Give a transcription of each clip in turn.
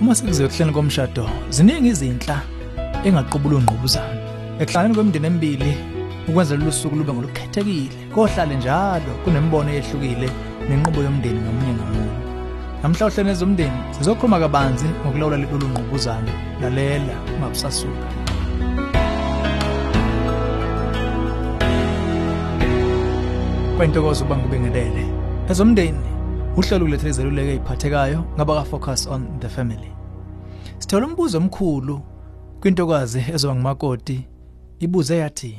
uma sekuziwe kuhleni komshado ziningi izinhla engaqubula ungqubuzana ekuhlanganeni kwemindeni emibili ukwenza lolu suku lube ngolukhethekile. Kohlale njalo kunembono eyehlukile nenqubo yomndeni ngamunye ngamunye. Namhla uhlelo nezomndeni sizokhuluma kabanzi ngokulawula lolu ngqubuzana lalela ungabusasuka kwayintokozo uba ngibingelele. Ezomndeni uhlelo kulethele izeluleko eziphathekayo ngaba ka-focus on the family. Sithola umbuzo omkhulu kwintokazi ezoba ngumakoti ibuze yathi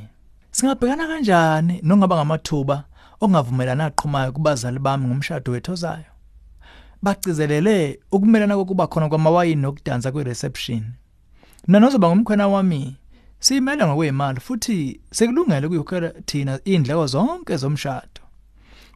singabhekana kanjani nongaba ngamathuba ongavumelana aqhumayo kubazali bami ngomshado wethu ozayo bacizelele ukumelana kokuba khona kwamawayini nokudansa kwe-reception mina nozoba ngumkhwena wami siyimele ngokweyimali futhi sekulungele ukuyokhokhela thina iy'ndleko zonke zomshado.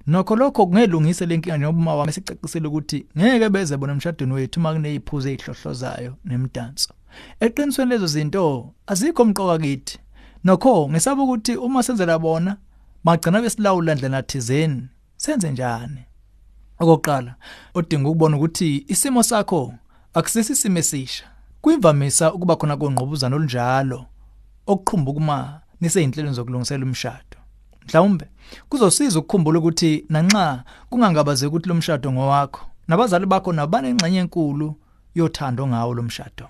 Nokho lokho kungelungise le nkinga njengoba wami sicacisele ukuthi ngeke beze bona emshadweni wethu uma kuney'phuzo ey'hlohlozayo nemidanso eqinisweni lezo zinto azikho mqoka kithi. Nokho ngisaba ukuthi uma senzela bona bagcina besilawula ndlela thizeni. Senze njani? Okokuqala odinga ukubona ukuthi isimo sakho akusisisimo esisha. Kuyimvamisa ukuba khona kongqubuzana olunjalo okuqhumba kuma niseyinhlelweni zokulungisela umshado. Mhlawumbe kuzosiza ukukhumbula ukuthi nanxa kungangabazeki ukuthi lo mshado ngowakho nabazali bakho nabanengxenye enkulu yothando ngawo lo mshado.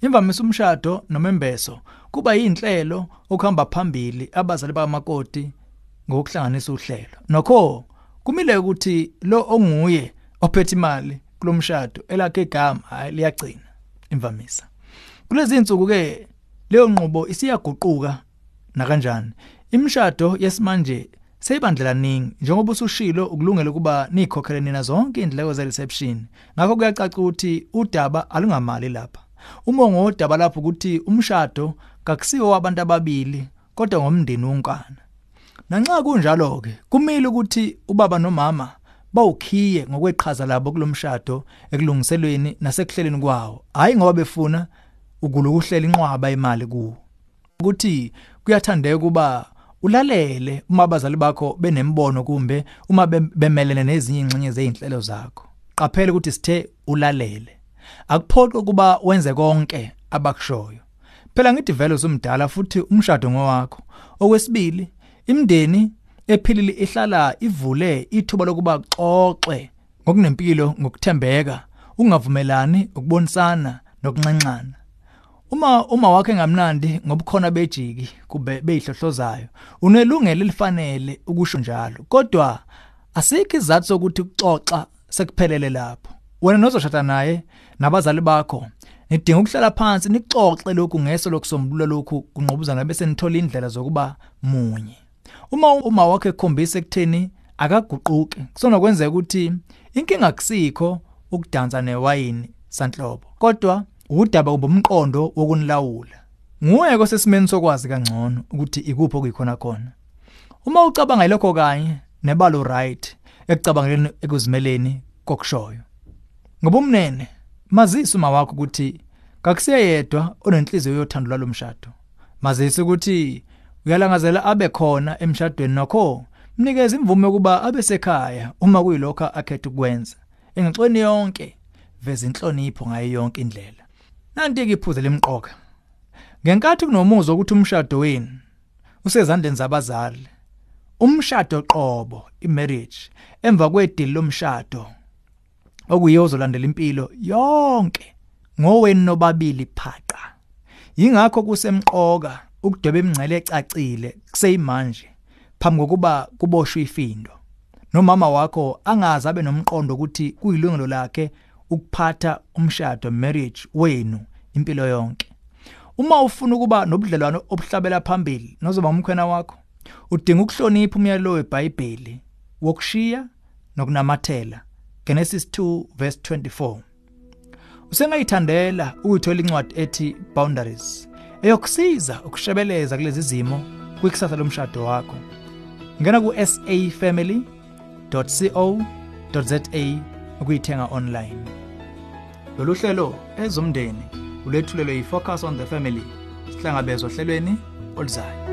Imvamisa umshado nomembeso kuba yinhlelo okuhamba phambili abazali bakamakoti ngokuhlanganisa uhlelo. Nokho kumile ukuthi lo onguye ophethe imali kulomshado elakhe igama liyagcina. Imvamisa. Kulezi insuku ke leyo nqubo isiyaguquka na kanjani imshado yesimanje seyibandlela ningi njengoba usushilo ukulungela kuba nikhokhele nina zonke indleko ze reception ngakho kuyacaca ukuthi udaba alungamali lapha. Umongo wodaba lapho ukuthi umshado kakusiwo wabantu ababili kodwa ngomndeni wonkana. Nanxa kunjalo ke kumile ukuthi ubaba nomama bawukhiye ngokweqhaza labo kulomshado ekulungiselweni nasekuhleleni kwawo. Hayi ngoba befuna ukulukuhlela inqwaba imali kuwo. Ukuthi kuyathandeka kuba ulalele uma abazali bakho benembono kumbe uma bemelene nezinye ingxenye zezinhlelo zakho qaphela ukuthi sithe ulalele. Akuphoqe kuba wenze konke abakushoyo. Phela ngithi vele usumdala futhi umshado ngowakho. Okwesibili imndeni ephilile ihlala ivule ithuba lokuba xoxe ngokunempilo ngokuthembeka ungavumelani ukubonisana nokunxenxana. Uma uma wakhe engamnandi ngobukhona bejiki kube beyihlohlozayo unelungelo elifanele ukusho njalo. Kodwa asikho izathu sokuthi ukuxoxa sekuphelele lapho. Wena nozoshada naye nabazali bakho nidinga ukuhlala phansi nixoxe lokhu ngeso lokusombulula lokhu kunqobuzana bese nithola indlela zokuba munye. Uma uma wakhe ekhombisa ekutheni akaguquki kusona kwenzeka ukuthi inkinga akusikho ukudansa newayini sanhlobo. Kodwa udaba ubumqondo wokunilawula. Nguye kosesimeni sokwazi kangcono ukuthi ikuphi okuyikhona khona. Uma ucabanga lokho kanye nebalo right ekucabangeleni ekuzimeleni kokushoyo. Ngobumnene mazisa uma wakho ukuthi kakusiyedwa onenhliziyo yothando lwalomshado mazisa ukuthi uyalangazela abe khona emshadweni nokho mnikeze imvume yokuba abe sekhaya uma kuyilokho akhetha ukwenza. Engixweni yonke veza inhlonipho ngayo yonke indlela. Nanti ke iphuze lemqoka ngenkathi kunomuzwa ukuthi umshado wenu usezandleni zabazali umshado qobo imarriage emva kwedili lomshado okuyiyo ozolandela impilo yonke ngowenu nobabili phaqa. Yingakho kusemqoka ukudweba imingcele ecacile kuseyimanje phambi kokuba kuboshwe ifindo. Nomama wakho angazi abe nomqondo ukuthi kuyilungelo lakhe ukuphatha umshado marriage wenu impilo yonke. Uma ufuna ukuba nobudlelwano obuhlabela phambili nozoba umkhwena wakho udinga ukuhlonipha umyalelo weBhayibheli wokushiya nokunamathela. Genesis 2 verse 24 Usengayithandela ukuthola incwadi ethi Boundaries eyokusiza ukushebeleza kulezi zimo kwikusasa lomshado wakho. Ngena ku safamily.co.za ukuyithenga online. Lolu hlelo ezomndeni ulethulelwe yifocus on the family sihlangabezwa ohlelweni oluzayo